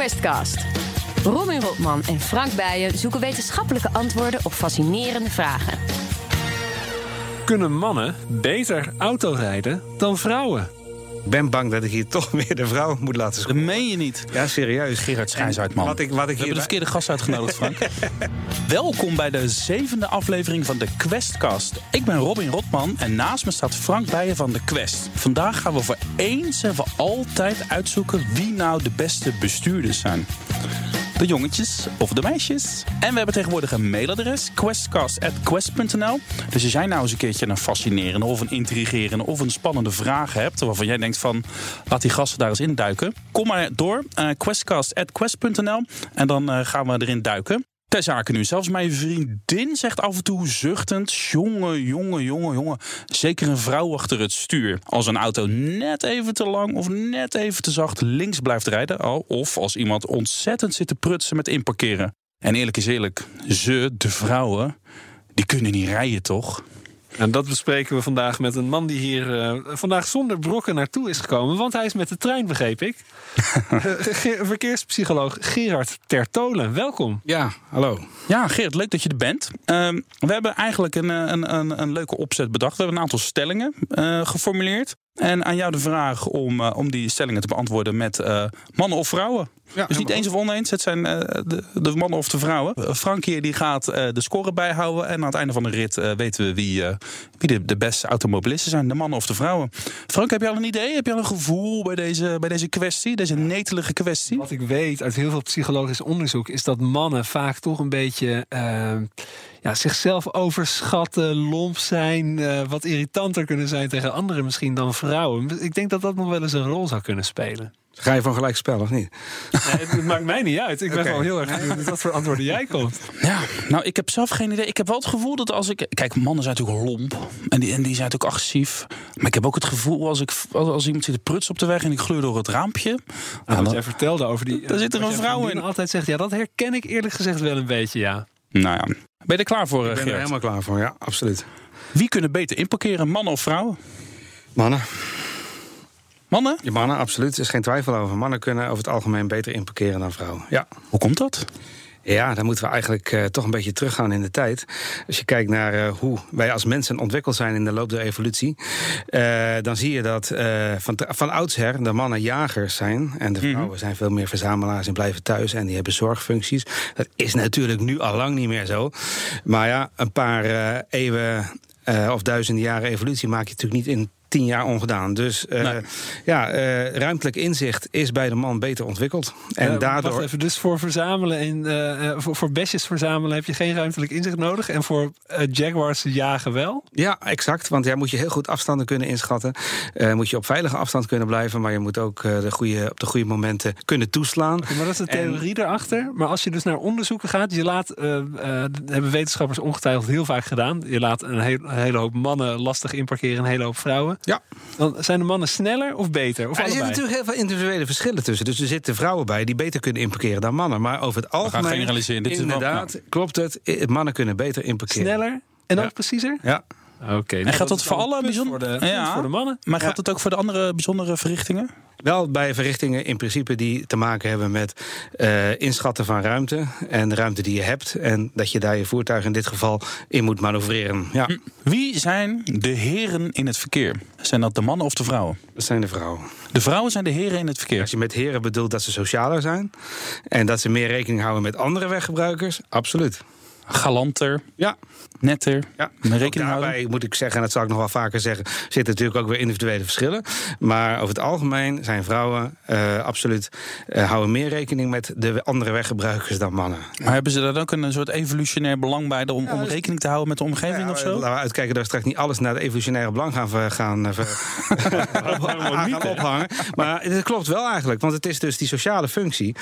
Questcast. Robin Rotman en Frank Bijen zoeken wetenschappelijke antwoorden op fascinerende vragen. Kunnen mannen beter autorijden dan vrouwen? Ik ben bang dat ik hier toch weer de vrouw moet laten Dat scoren. meen je niet. Ja, serieus. Gerard Schijnsuit, man. Wat ik, wat ik We hebben de verkeerde gast uitgenodigd, Frank. Welkom bij de zevende aflevering van de Questcast. Ik ben Robin Rotman en naast me staat Frank Bijen van de Quest. Vandaag gaan we voor eens en voor altijd uitzoeken wie nou de beste bestuurders zijn. De jongetjes of de meisjes. En we hebben tegenwoordig een mailadres, questcast.quest.nl. Dus als jij nou eens een keertje een fascinerende of een intrigerende of een spannende vraag hebt... waarvan jij denkt van, laat die gasten daar eens induiken. Kom maar door, eh questcast.quest.nl en dan eh, gaan we erin duiken. Ter zake nu, zelfs mijn vriendin zegt af en toe zuchtend... jongen, jongen, jongen, jongen, zeker een vrouw achter het stuur. Als een auto net even te lang of net even te zacht links blijft rijden... of als iemand ontzettend zit te prutsen met inparkeren. En eerlijk is eerlijk, ze, de vrouwen, die kunnen niet rijden, toch? En dat bespreken we vandaag met een man die hier eh, vandaag zonder brokken naartoe is gekomen. Want hij is met de trein, begreep ik. Eh, Ge- Verkeerspsycholoog Gerard Tertolen, welkom. Ja, hallo. Ja, Geert, leuk dat je er bent. Ehm, we hebben eigenlijk een, eh, een, een, een leuke opzet bedacht. We hebben een aantal stellingen eh, geformuleerd. En aan jou de vraag om, eh, om die stellingen te beantwoorden met eh, mannen of vrouwen. Ja, dus niet eens of oneens, het zijn eh, de, de mannen of de vrouwen. Frank hier die gaat de score bijhouden. En aan het einde van de rit weten we wie, wie de, de beste automobilisten zijn. De mannen of de vrouwen. Frank, heb je al een idee? Heb je al een gevoel bij deze, bij deze kwestie? Deze netelige kwestie? Wat ik weet uit heel veel psychologisch onderzoek is dat mannen vaak toch een beetje ja, zichzelf overschatten, lomp zijn, eh, wat irritanter kunnen zijn tegen anderen misschien dan vrouwen. Ik denk dat dat nog wel eens een rol zou kunnen spelen. Ga je van gelijk spel of niet? Nee, het maakt mij niet uit. Ik ben gewoon heel erg benieuwd met wat voor antwoorden jij komt. Ja, nou, ik heb zelf geen idee. Ik heb wel het gevoel dat als ik. Kijk, mannen zijn natuurlijk lomp. En die, en die zijn natuurlijk agressief. Maar ik heb ook het gevoel als, ik, als, als iemand zit te prutsen op de weg en ik gleur door het raampje. Nou, dan- wat jij vertelde over die. Daar zit er een vrouw in. altijd zegt, ja, dat herken ik eerlijk gezegd wel een beetje, ja. Nou ja. Ben je er klaar voor, Ik eh, ben er Gerard? helemaal klaar voor, ja, absoluut. Wie kunnen beter inparkeren, mannen of vrouwen? Mannen, Mannen? ja, mannen, absoluut. Er is geen twijfel over. Mannen kunnen over het algemeen beter inparkeren dan vrouwen. Ja. Hoe komt dat? Ja, dan moeten we eigenlijk eh, toch een beetje teruggaan in de tijd. Als je kijkt naar eh, hoe wij als mensen ontwikkeld zijn in de loop der evolutie, eh, dan zie je dat van, van oudsher de mannen jagers zijn en de vrouwen zijn veel meer verzamelaars en blijven thuis en die hebben zorgfuncties. Dat is natuurlijk nu al lang niet meer zo. Maar ja, een paar eeuwen of duizenden jaren evolutie maak je natuurlijk niet in tien jaar ongedaan. Dus eh, Nee. ja, eh, ruimtelijk inzicht is bij de man beter ontwikkeld. En Eh, daardoor. Wacht even, dus voor verzamelen en voor, voor besjes verzamelen heb je geen ruimtelijk inzicht nodig. En voor jaguars jagen wel. Ja, exact. Want jij moet je heel goed afstanden kunnen inschatten. Moet je op veilige afstand kunnen blijven. Maar je moet ook de goede, op de goede momenten kunnen toeslaan. Maar dat is de theorie erachter. Maar als je dus naar onderzoeken gaat, je laat, hebben wetenschappers ongetwijfeld heel vaak gedaan. Je laat een, heel- een hele hoop mannen lastig inparkeren, een hele hoop vrouwen. Ja. Dan zijn de mannen sneller of beter? Of er zitten natuurlijk heel veel individuele verschillen tussen. Dus er zitten vrouwen bij die beter kunnen inparkeren dan mannen. Maar over het algemeen. generaliseren. Dit is wel- inderdaad, klopt het. Mannen kunnen beter inparkeren. Sneller en ook Ja. preciezer? Ja. Oké. nou, gaat dat is voor alle punt bijzonder- Voor de, Ja. voor de mannen. Maar Ja. gaat het ook voor de andere bijzondere verrichtingen? Wel bij verrichtingen in principe die te maken hebben met eh, inschatten van ruimte. En de ruimte die je hebt. En dat je daar je voertuig in dit geval in moet manoeuvreren. Ja, Wie zijn de heren in het verkeer? Zijn dat de mannen of de vrouwen? dat zijn de vrouwen. De vrouwen zijn de heren in het verkeer. Als je met heren bedoelt dat ze socialer zijn. En dat ze meer rekening houden met andere weggebruikers. Absoluut. Galanter, Ja, netter, ja. rekening daarbij houden. moet ik zeggen, en dat zal ik nog wel vaker zeggen, zitten natuurlijk ook weer individuele verschillen. Maar over het algemeen zijn vrouwen eh, absoluut eh, houden meer rekening met de andere weggebruikers dan mannen. Maar hebben ze daar ook een soort evolutionair belang bij om, Ja, om dus- rekening te houden met de omgeving Ja, of zo? Laten we uitkijken dat we straks niet alles naar het evolutionaire belang gaan, gaan, eh, gaan ophangen. Maar het klopt wel eigenlijk, want het is dus die sociale functie.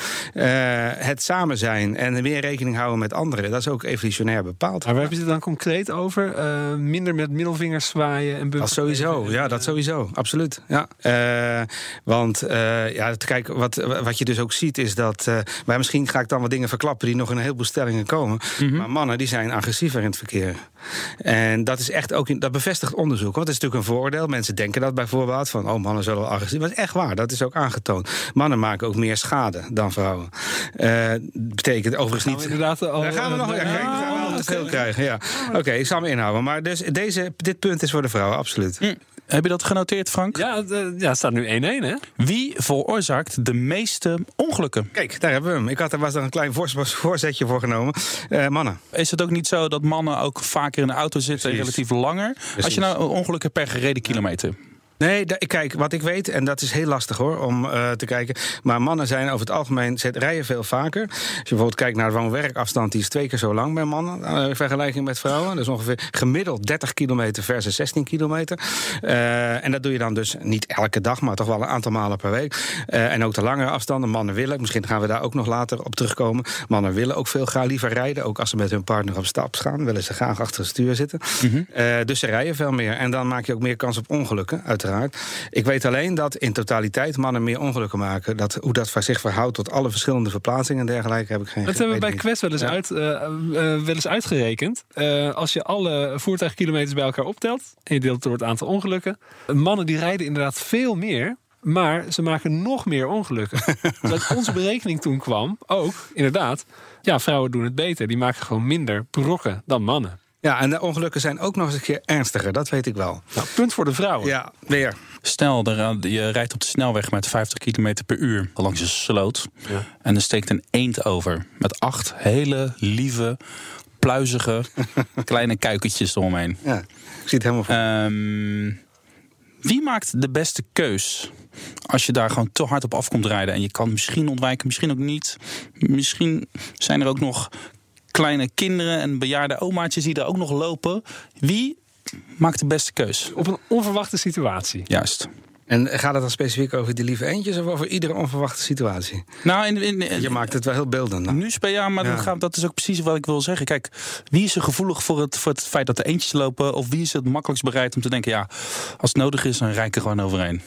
het samen zijn en meer rekening houden met anderen. Dat is ook evolutionair bepaald. Maar waar hebben ze het dan concreet over? Uh, minder met middelvingers zwaaien en Dat sowieso, ja, dat sowieso, absoluut. Ja. Uh, want uh, ja, kijk, wat, wat je dus ook ziet is dat... maar misschien ga ik dan wat dingen verklappen die nog in een heleboel stellingen komen. Mm -hmm. Maar mannen die zijn agressiever in het verkeer. En dat is echt ook, dat bevestigt onderzoek. Want het is natuurlijk een voordeel. Mensen denken dat bijvoorbeeld van, oh mannen zullen wel agressief. Maar dat is echt waar, dat is ook aangetoond. Mannen maken ook meer schade dan vrouwen. Uh, betekent overigens niet. Inderdaad, al, daar gaan we nog. Ja, kijk, gaan we al te veel krijgen. Ja. Oké, okay, ik zal me inhouden. Maar dus deze, dit punt is voor de vrouwen, absoluut. Hm. Heb je dat genoteerd, Frank? Ja, de, ja staat nu 1-1, hè? Wie veroorzaakt de meeste ongelukken? Kijk, daar hebben we hem. Ik had er was er een klein voorzetje voor genomen. Uh, mannen. Is het ook niet zo dat mannen ook vaker in de auto zitten, Precies. relatief langer? Precies. Als je nou ongelukken per gereden kilometer. Nee, kijk, wat ik weet, en dat is heel lastig hoor, om uh, te kijken. Maar mannen zijn over het algemeen, zet, rijden veel vaker. Als je bijvoorbeeld kijkt naar de woon-werkafstand, die is twee keer zo lang bij mannen. Uh, in vergelijking met vrouwen. Is ongeveer gemiddeld 30 kilometer versus 16 kilometer. Uh, en dat doe je dan dus niet elke dag, maar toch wel een aantal malen per week. en ook de langere afstanden. Mannen willen, misschien gaan we daar ook nog later op terugkomen. Mannen willen ook veel graag liever rijden. Ook als ze met hun partner op stap gaan, willen ze graag achter het stuur zitten. Mm -hmm. dus ze rijden veel meer. En dan maak je ook meer kans op ongelukken, uiteraard. Ik weet alleen dat in totaliteit mannen meer ongelukken maken. Dat, hoe dat zich verhoudt tot alle verschillende verplaatsingen en dergelijke heb ik geen Dat hebben we bij Quest wel eens, uit, uh, uh, wel eens uitgerekend. Uh, als je alle voertuigkilometers bij elkaar optelt en je deelt door het aantal ongelukken. Mannen die rijden inderdaad veel meer. Maar ze maken nog meer ongelukken. dat onze berekening toen kwam, ook inderdaad. Ja, vrouwen doen het beter. Die maken gewoon minder brokken dan mannen. Ja, en de ongelukken zijn ook nog eens een keer ernstiger, dat weet ik wel. Nou, punt voor de vrouwen. Ja, weer. Stel, je rijdt op de snelweg met 50 km per uur langs een sloot. Ja. En er steekt een eend over. Met acht hele lieve, pluizige, kleine kuikentjes eromheen. Ja, ik zie het helemaal voor. Um, wie maakt de beste keus? Als je daar gewoon te hard op af komt rijden en je kan misschien ontwijken, misschien ook niet. Misschien zijn er ook nog kleine kinderen en bejaarde omaatjes die er ook nog lopen. Wie maakt de beste keus? Op een onverwachte situatie. Juist. En gaat het dan specifiek over die lieve eentjes of over iedere onverwachte situatie? Nou, in, in, je maakt het wel heel beeldend. Nu ja, maar ja. Dat, gaat, dat is ook precies wat ik wil zeggen. Kijk, wie is er gevoelig voor het, voor het feit dat er eentjes lopen? Of wie is het makkelijkst bereid om te denken: ja, als het nodig is, dan rijk er gewoon overheen?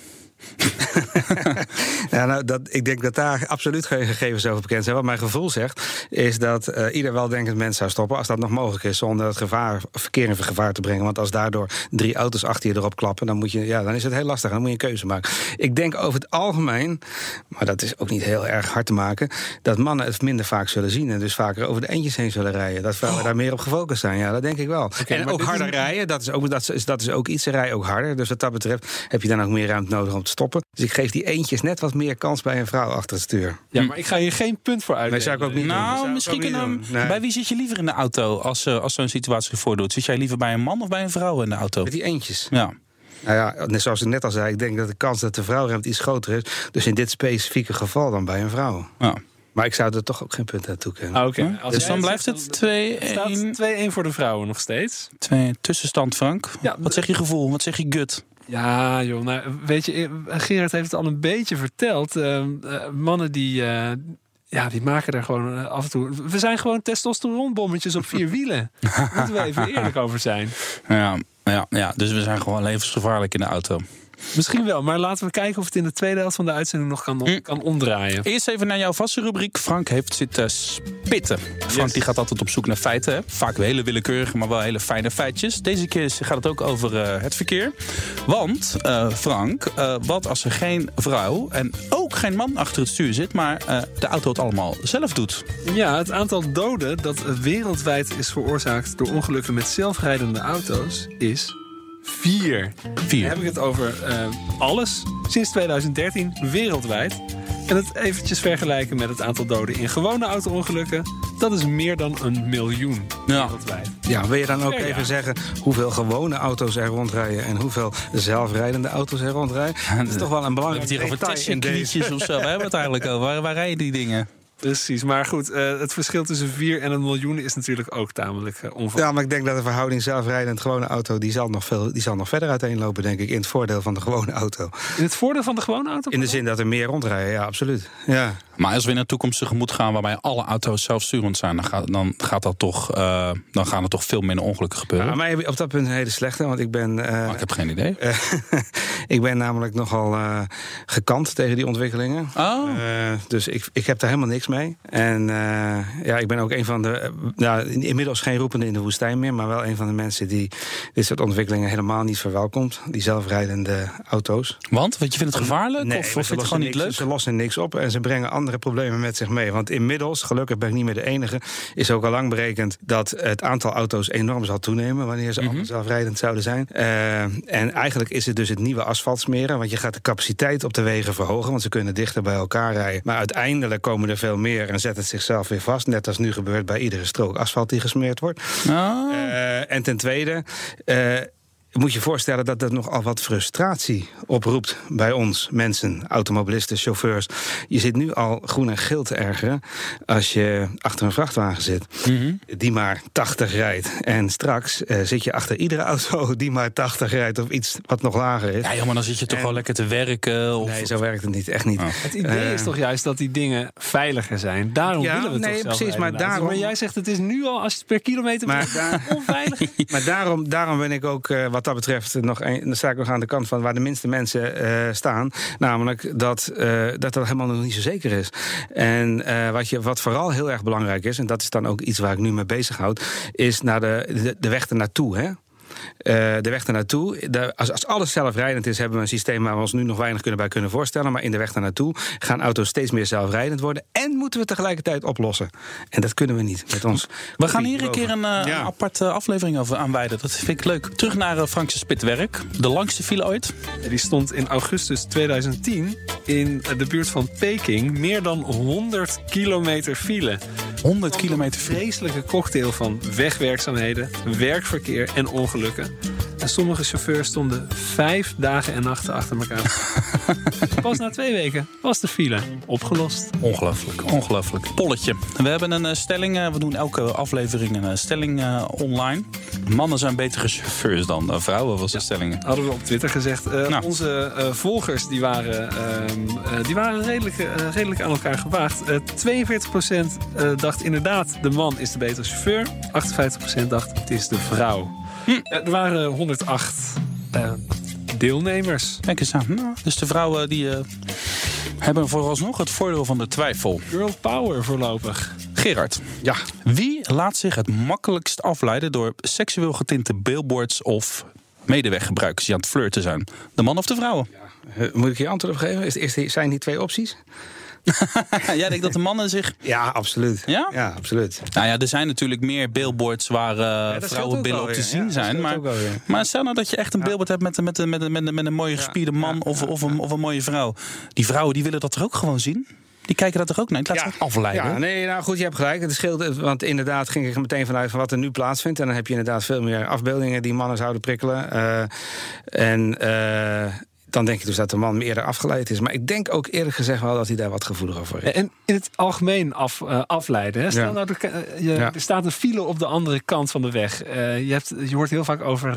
ja, nou, dat, ik denk dat daar absoluut geen gegevens over bekend zijn. Wat mijn gevoel zegt, is dat uh, ieder weldenkend mens zou stoppen als dat nog mogelijk is, zonder het gevaar, verkeer in gevaar te brengen. Want als daardoor drie auto's achter je erop klappen, dan, moet je, ja, dan is het heel lastig. Dan moet je een keuze maken. Ik denk over het algemeen, maar dat is ook niet heel erg hard te maken, dat mannen het minder vaak zullen zien en dus vaker over de eentjes heen zullen rijden. Dat vrouwen oh. daar meer op gefocust zijn. Ja, dat denk ik wel. Okay, en ook harder is... rijden, dat is ook, dat is, dat is ook iets. Ze rijden ook harder. Dus wat dat betreft heb je dan ook meer ruimte nodig om te stoppen. Dus ik geef die eentjes net wat meer kans bij een vrouw achter het stuur. Ja, maar ik ga hier geen punt voor uit. Nee, zou ik ook niet nou, doen. misschien kunnen nee. Bij wie zit je liever in de auto als, uh, als zo'n situatie zich voordoet? Zit jij liever bij een man of bij een vrouw in de auto? Met die eentjes. Ja. Nou ja, net zoals ik net al zei, ik denk dat de kans dat de vrouw remt iets groter is. Dus in dit specifieke geval dan bij een vrouw. Ja. Maar ik zou er toch ook geen punt aan toekennen. Ah, Oké. Okay. Dus dan blijft het 2-1. 2-1 voor de vrouwen nog steeds. Twee tussenstand, Frank. Ja, Wat zeg je gevoel? Wat zeg je gut? Ja, joh. Nou, weet je, Gerard heeft het al een beetje verteld. Uh, uh, mannen die. Uh, ja, die maken er gewoon af en toe. We zijn gewoon testosteronbommetjes op vier wielen. Daar moeten we even eerlijk over zijn. Ja, ja, ja, dus we zijn gewoon levensgevaarlijk in de auto. Misschien wel, maar laten we kijken of het in de tweede helft van de uitzending nog kan, mm. kan omdraaien. Eerst even naar jouw vaste rubriek. Frank heeft zitten spitten. Frank die gaat altijd op zoek naar feiten. Hè? Vaak hele willekeurige, maar wel hele fijne feitjes. Deze keer gaat het ook over uh, het verkeer. Want, uh, Frank, uh, wat als er geen vrouw en ook geen man achter het stuur zit, maar de auto het allemaal zelf doet? Ja, het aantal doden dat wereldwijd is veroorzaakt door ongelukken met zelfrijdende auto's is Vier. Vier. Dan heb ik het over uh, alles sinds 2013 wereldwijd. En het eventjes vergelijken met het aantal doden in gewone auto-ongelukken. Dat is meer dan een miljoen ja. wereldwijd. Ja, wil je dan ook ja, even ja. zeggen hoeveel gewone auto's er rondrijden en hoeveel zelfrijdende auto's er rondrijden? Dat is toch wel een belangrijk detail in deze. of zo. We hebben het eigenlijk over. Waar, waar rijden die dingen? Precies, maar goed, uh, het verschil tussen 4 en een miljoen is natuurlijk ook tamelijk uh, Ja, maar ik denk dat de verhouding zelfrijdend gewone auto... Die zal, nog veel, die zal nog verder uiteenlopen, denk ik, in het voordeel van de gewone auto. In het voordeel van de gewone auto? In de zin dat er meer rondrijden, ja, absoluut. Ja. Maar als we in een toekomst tegemoet gaan waarbij alle auto's zelfsturend zijn... dan gaat, dan gaat dat toch, uh, dan gaan er toch veel minder ongelukken gebeuren. Ja, maar op dat punt een hele slechte, want ik ben... ik heb geen idee. ik ben namelijk nogal gekant tegen die ontwikkelingen. Oh. dus ik, ik heb daar helemaal niks mee. En uh, ja, ik ben ook een van de. nou, inmiddels geen roepende in de woestijn meer. Maar wel een van de mensen die dit soort ontwikkelingen helemaal niet verwelkomt. Die zelfrijdende auto's. Want? Want je vindt het gevaarlijk? Nee, of, of vind je het gewoon niet leuk? Ze lossen niks op en ze brengen andere problemen met zich mee. Want inmiddels, gelukkig ben ik niet meer de enige. Is ook al lang berekend dat het aantal auto's enorm zal toenemen. wanneer ze mm -hmm. allemaal zelfrijdend zouden zijn. Uh, en eigenlijk is het dus het nieuwe asfalt smeren. Want je gaat de capaciteit op de wegen verhogen. Want ze kunnen dichter bij elkaar rijden. Maar uiteindelijk komen er veel meer en zet het zichzelf weer vast. Net als nu gebeurt bij iedere strook asfalt die gesmeerd wordt. Oh. Uh, en ten tweede. Uh, moet je voorstellen dat dat nogal wat frustratie oproept bij ons, mensen, automobilisten, chauffeurs. Je zit nu al groen en geel te ergeren als je achter een vrachtwagen zit mm -hmm. die maar 80 rijdt. En straks uh, zit je achter iedere auto die maar 80 rijdt of iets wat nog lager is. Ja, joh, maar dan zit je toch en... wel lekker te werken. Of... Nee, zo werkt het niet, echt niet. Oh. Het idee uh, is toch juist dat die dingen veiliger zijn. Daarom ja, willen we nee, toch precies, maar daarom. Maar jij zegt het is nu al als je het per kilometer maar daar... onveilig. maar daarom, daarom ben ik ook uh, wat dat betreft nog een, dan sta ik nog aan de kant van waar de minste mensen uh, staan. Namelijk dat, uh, dat dat helemaal nog niet zo zeker is. En uh, wat, je, wat vooral heel erg belangrijk is, en dat is dan ook iets waar ik nu mee bezighoud, is naar de, de, de weg ernaartoe. Hè? Uh, de weg ernaartoe. De, als, als alles zelfrijdend is, hebben we een systeem waar we ons nu nog weinig kunnen bij kunnen voorstellen. Maar in de weg ernaartoe gaan auto's steeds meer zelfrijdend worden. En moeten we tegelijkertijd oplossen. En dat kunnen we niet met ons. We gaan hier een keer een, uh, ja. een aparte aflevering over aanwijden. Dat vind ik leuk. Terug naar uh, Frankse Spitwerk. De langste file ooit. Die stond in augustus 2010 in de buurt van Peking. Meer dan 100 kilometer file. 100 kilometer vreselijke cocktail van wegwerkzaamheden, werkverkeer en ongelukken. En sommige chauffeurs stonden vijf dagen en nachten achter elkaar. Pas na twee weken was de file opgelost. Ongelooflijk, ongelooflijk. Polletje. We hebben een uh, stelling. Uh, we doen elke aflevering een uh, stelling online. Mannen zijn betere chauffeurs dan vrouwen, was de stelling. Hadden we op Twitter gezegd. Nou. Onze volgers die waren, ehm, die waren redelijk, redelijk aan elkaar gewaagd. 42% dacht inderdaad de man is de betere chauffeur. 58% dacht het is de vrouw. Hm. Er waren 108 uh, deelnemers. Kijk eens aan. Nou, dus de vrouwen die uh, hebben vooralsnog het voordeel van de twijfel. Girl power voorlopig. Gerard, ja. wie laat zich het makkelijkst afleiden door seksueel getinte billboards of medeweggebruikers die aan het flirten zijn? De man of de vrouwen? Ja. Uh, moet ik je antwoord op geven? Is, zijn die twee opties? Jij denkt dat de mannen zich. Ja, absoluut. Ja? Ja, absoluut. Nou ja, er zijn natuurlijk meer billboards waar uh, vrouwenbillen op te zien ja, zijn. Maar, maar stel nou dat je echt een billboard hebt met, met, met, met, met een mooie gespierde man of, of, een, of een mooie vrouw. Die vrouwen die willen dat er ook gewoon zien. Die kijken dat toch ook naar? Ik laat ja, zich afleiden. Ja, nee, nou goed, je hebt gelijk. Het scheelt, want inderdaad ging ik er meteen vanuit van wat er nu plaatsvindt. En dan heb je inderdaad veel meer afbeeldingen die mannen zouden prikkelen. Uh, en uh, dan denk ik dus dat de man meer afgeleid is. Maar ik denk ook eerlijk gezegd wel dat hij daar wat gevoeliger voor is. En in het algemeen af, uh, afleiden. Hè? Stel ja. nou, de, uh, je, ja. er staat een file op de andere kant van de weg. Uh, je, hebt, je hoort heel vaak over,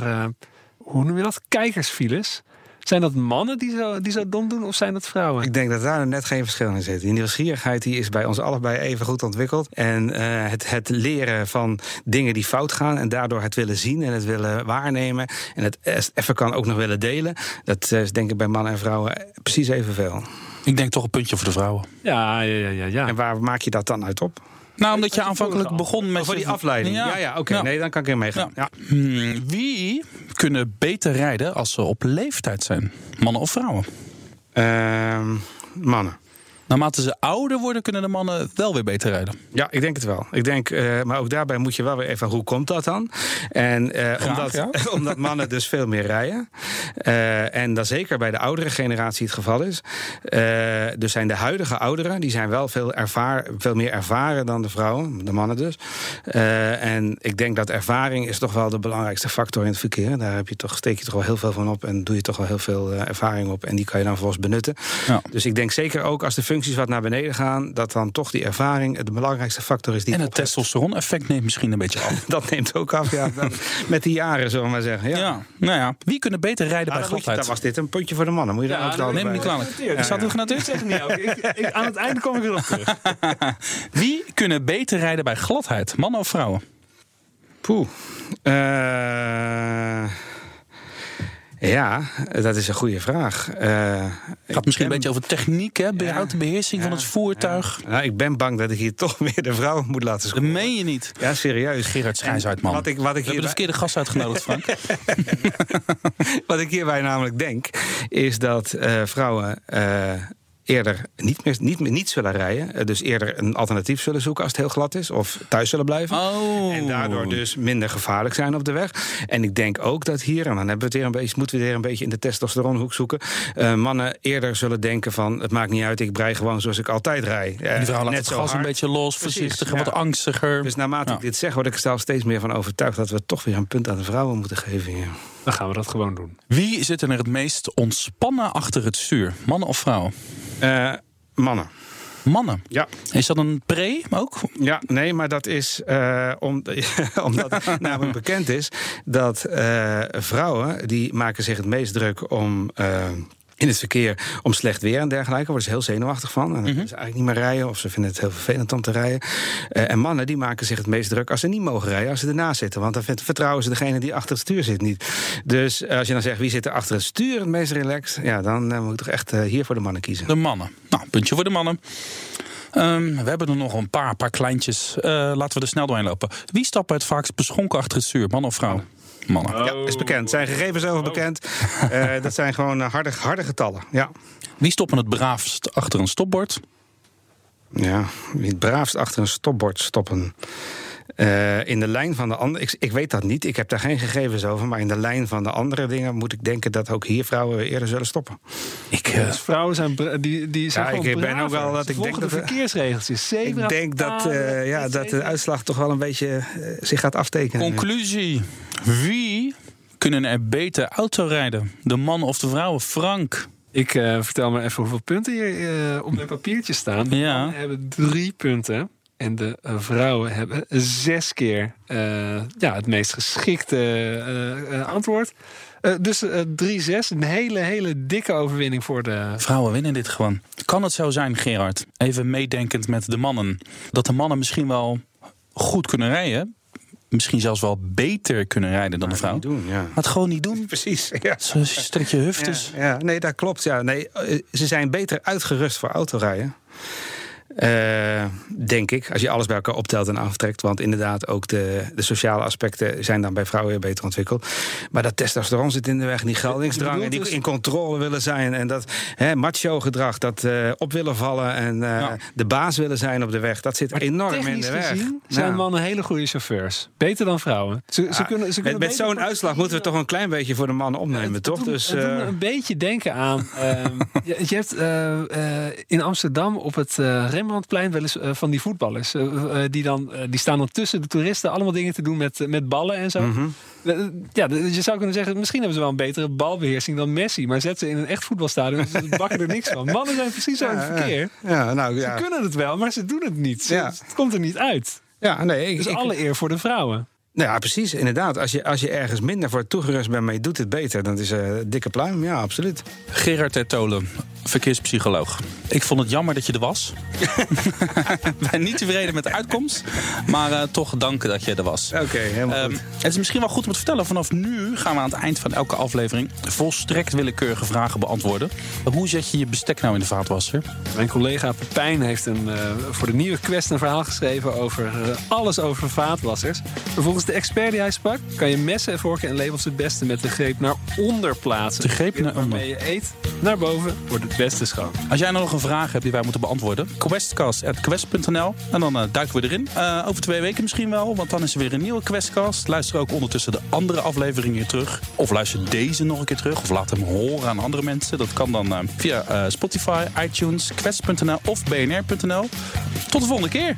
hoe noem je dat, kijkersfiles. Zijn dat mannen die zo, die zo dom doen of zijn dat vrouwen? Ik denk dat daar net geen verschil in zit. Die nieuwsgierigheid die is bij ons allebei even goed ontwikkeld. En uh, het, het leren van dingen die fout gaan en daardoor het willen zien en het willen waarnemen en het even kan ook nog willen delen. Dat is denk ik bij mannen en vrouwen precies evenveel. Ik denk toch een puntje voor de vrouwen. Ja, ja, ja, ja. En waar maak je dat dan uit op? Nou, omdat je aanvankelijk begon met... Voor die afleiding. Ja, ja, ja oké. Okay. Ja. Nee, dan kan ik er meegaan. Ja. Hmm, wie kunnen beter rijden als ze op leeftijd zijn? Mannen of vrouwen? Uh, mannen. Naarmate ze ouder worden, kunnen de mannen wel weer beter rijden. Ja, ik denk het wel. Ik denk, uh, maar ook daarbij moet je wel weer even, hoe komt dat dan? En uh, Graag, omdat, ja. omdat mannen dus veel meer rijden. Uh, en dat zeker bij de oudere generatie het geval is. dus zijn de huidige ouderen, die zijn wel veel, ervaar, veel meer ervaren dan de vrouwen, de mannen dus. en ik denk dat ervaring is toch wel de belangrijkste factor in het verkeer. Daar heb je toch, steek je toch wel heel veel van op en doe je toch wel heel veel ervaring op. En die kan je dan vervolgens benutten. Ja. Dus ik denk zeker ook als de functie functies wat naar beneden gaan, dat dan toch die ervaring de belangrijkste factor is. Die en het testosteron-effect neemt misschien een beetje af. dat neemt ook af, ja. Met die jaren, zullen we maar zeggen. Ja. Ja, nou ja. Wie kunnen beter rijden Nou, bij gladheid? dan was dit een puntje voor de mannen. Moet je daar Ja, ook dat dan Neem me niet kwalijk. Ja, Staat het genoteerd? zeg niet ook. Ik, ik, aan het einde kom ik erop terug. Wie kunnen beter rijden bij gladheid? Mannen of vrouwen? Poeh. Eh, ja, dat is een goede vraag. Eh, Het gaat misschien een beetje over techniek, hè? Behoud de beheersing van het voertuig. nou, ik ben bang dat ik hier toch weer de vrouwen moet laten Dat scoren. meen je niet. Ja, serieus. Gerard Schijns uit, man. Wat ik, wat ik We hebben de verkeerde gast uitgenodigd, Frank. wat ik hierbij namelijk denk, is dat eh, vrouwen eh, eerder niet, meer, niet, meer, niet zullen rijden. Eh, dus eerder een alternatief zullen zoeken als het heel glad is. Of thuis zullen blijven. Oh. En daardoor dus minder gevaarlijk zijn op de weg. En ik denk ook dat hier, en dan hebben we het weer een beetje, moeten we weer een beetje in de testosteronhoek zoeken. eh, mannen eerder zullen denken van het maakt niet uit, ik brei gewoon zoals ik altijd rij. Eh, Die vrouw laat net het gas een beetje los, Precies, voorzichtiger, ja. wat angstiger. Dus naarmate Ja. ik dit zeg, word ik er zelf steeds meer van overtuigd dat we toch weer een punt aan de vrouwen moeten geven. hier. Dan gaan we dat gewoon doen. Wie zit er het meest ontspannen achter het stuur? Mannen of vrouwen? Eh, mannen. Mannen. Ja. Is dat een pre ook? Ja, nee, maar dat is eh, om, omdat namelijk bekend is dat eh, vrouwen die maken zich het meest druk om. In het verkeer om slecht weer en dergelijke. Daar worden ze heel zenuwachtig van. En dan willen ze eigenlijk niet meer rijden. Of ze vinden het heel vervelend om te rijden. Eh, en mannen die maken zich het meest druk als ze niet mogen rijden. Als ze ernaast zitten. Want dan vert- vertrouwen ze degene die achter het stuur zit niet. Dus eh, als je dan zegt wie zit er achter het stuur het meest relaxed. Ja, dan eh, moet ik toch echt hier voor de mannen kiezen. De mannen. Nou, puntje voor de mannen. Ehm, we hebben er nog een paar, paar kleintjes. Laten we er snel doorheen lopen. Wie stapt het vaakst beschonken achter het stuur? Man of vrouw? Mannen. Ja, is bekend. Zijn gegevens over bekend. Eh, dat zijn gewoon eh, harde, harde getallen. Ja. Wie stoppen het braafst achter een stopbord? Ja, wie het braafst achter een stopbord stoppen. Eh, in de lijn van de andere. Ik, ik weet dat niet, ik heb daar geen gegevens over. Maar in de lijn van de andere dingen moet ik denken dat ook hier vrouwen eerder zullen stoppen. Ik, eh, Dus vrouwen zijn, die, die zijn Ja, gewoon ik ben ook wel dat Ze ik denk de dat- verkeersregeltjes. Zebra, ik denk dat, eh, ja, dat de uitslag toch wel een beetje eh, zich gaat aftekenen. conclusie. Wie kunnen er beter auto rijden? De man of de vrouwen? Frank. Ik eh, vertel maar even hoeveel punten hier eh, op mijn papiertje staan. De Ja. mannen hebben drie punten. En de eh, vrouwen hebben zes keer eh, ja, het meest geschikte eh, antwoord. Eh, dus eh 3-6, een hele, hele dikke overwinning voor de... Vrouwen winnen dit gewoon. Kan het zo zijn, Gerard? Even meedenkend met de mannen. Dat de mannen misschien wel goed kunnen rijden. Misschien zelfs wel beter kunnen rijden dan de vrouw. Niet doen, ja. Maar het gewoon niet doen. Precies. Ja. Zo strek je huftes. Ja, ja, nee, dat klopt. Ja. Nee, ze zijn beter uitgerust voor autorijden. Eh, denk ik, als je alles bij elkaar optelt en aftrekt. Want inderdaad, ook de, de sociale aspecten zijn dan bij vrouwen weer beter ontwikkeld. Maar dat testosteron zit in de weg, en die geldingsdrang, en die dus- in controle willen zijn. En dat hè, macho gedrag, dat eh, op willen vallen en eh, Ja. de baas willen zijn op de weg. Dat zit enorm in de weg. gezien zijn Ja. mannen hele goede chauffeurs. Beter dan vrouwen. Ze, ze kunnen, ze met kunnen met zo'n uitslag moeten we toch een klein beetje voor de mannen opnemen, Het toch? doet- Dus, het een beetje denken aan. ehm, je, je hebt in Amsterdam op het Rembrandtplein wel eens eh, van die voetballers. eh, eh, die, dan, die staan dan tussen de toeristen allemaal dingen te doen met, met ballen en zo. mhm. Ja, dus je zou kunnen zeggen, misschien hebben ze wel een betere balbeheersing dan Messi. Maar zet ze in een echt voetbalstadion, ze bakken er niks van. Mannen zijn precies zo in het Ja, verkeer. Ja, nou Ze ja. kunnen het wel, maar ze doen het niet. Ze- Ja. Het komt er niet uit. Ja, nee, ik, Dus ik- alle eer voor de vrouwen. Nou ja, precies. Inderdaad. Als je, als je ergens minder voor toegerust bent, maar je doet het beter, dan is een dikke pluim. Ja, absoluut. Gerard Tertolen, verkeerspsycholoog. Ik vond het jammer dat je er was. Ik ben niet tevreden met de uitkomst. Maar eh, toch dank dat je er was. Oké, helemaal Ehm, goed. het is misschien wel goed om te vertellen. Vanaf nu gaan we aan het eind van elke aflevering volstrekt willekeurige vragen beantwoorden. Hoe zet je je bestek nou in de vaatwasser? Mijn collega Pepijn heeft een, eh, voor de nieuwe Quest een verhaal geschreven over eh, alles over vaatwassers. Volgens de expert die hij sprak, kan je messen, vorken en labels het beste met de greep naar onder plaatsen. De greep naar onder. Waarmee je eet naar boven wordt het schoon. Als jij nog een vraag hebt die wij moeten beantwoorden, questcast.quest.nl. En dan eh, duiken we erin. Eh, over twee weken misschien wel, want dan is er weer een nieuwe Questcast. Luister ook ondertussen de andere afleveringen terug. Of luister deze nog een keer terug. Of laat hem horen aan andere mensen. Dat kan dan eh, via Spotify, iTunes, quest.nl of bnr.nl. Tot de volgende keer.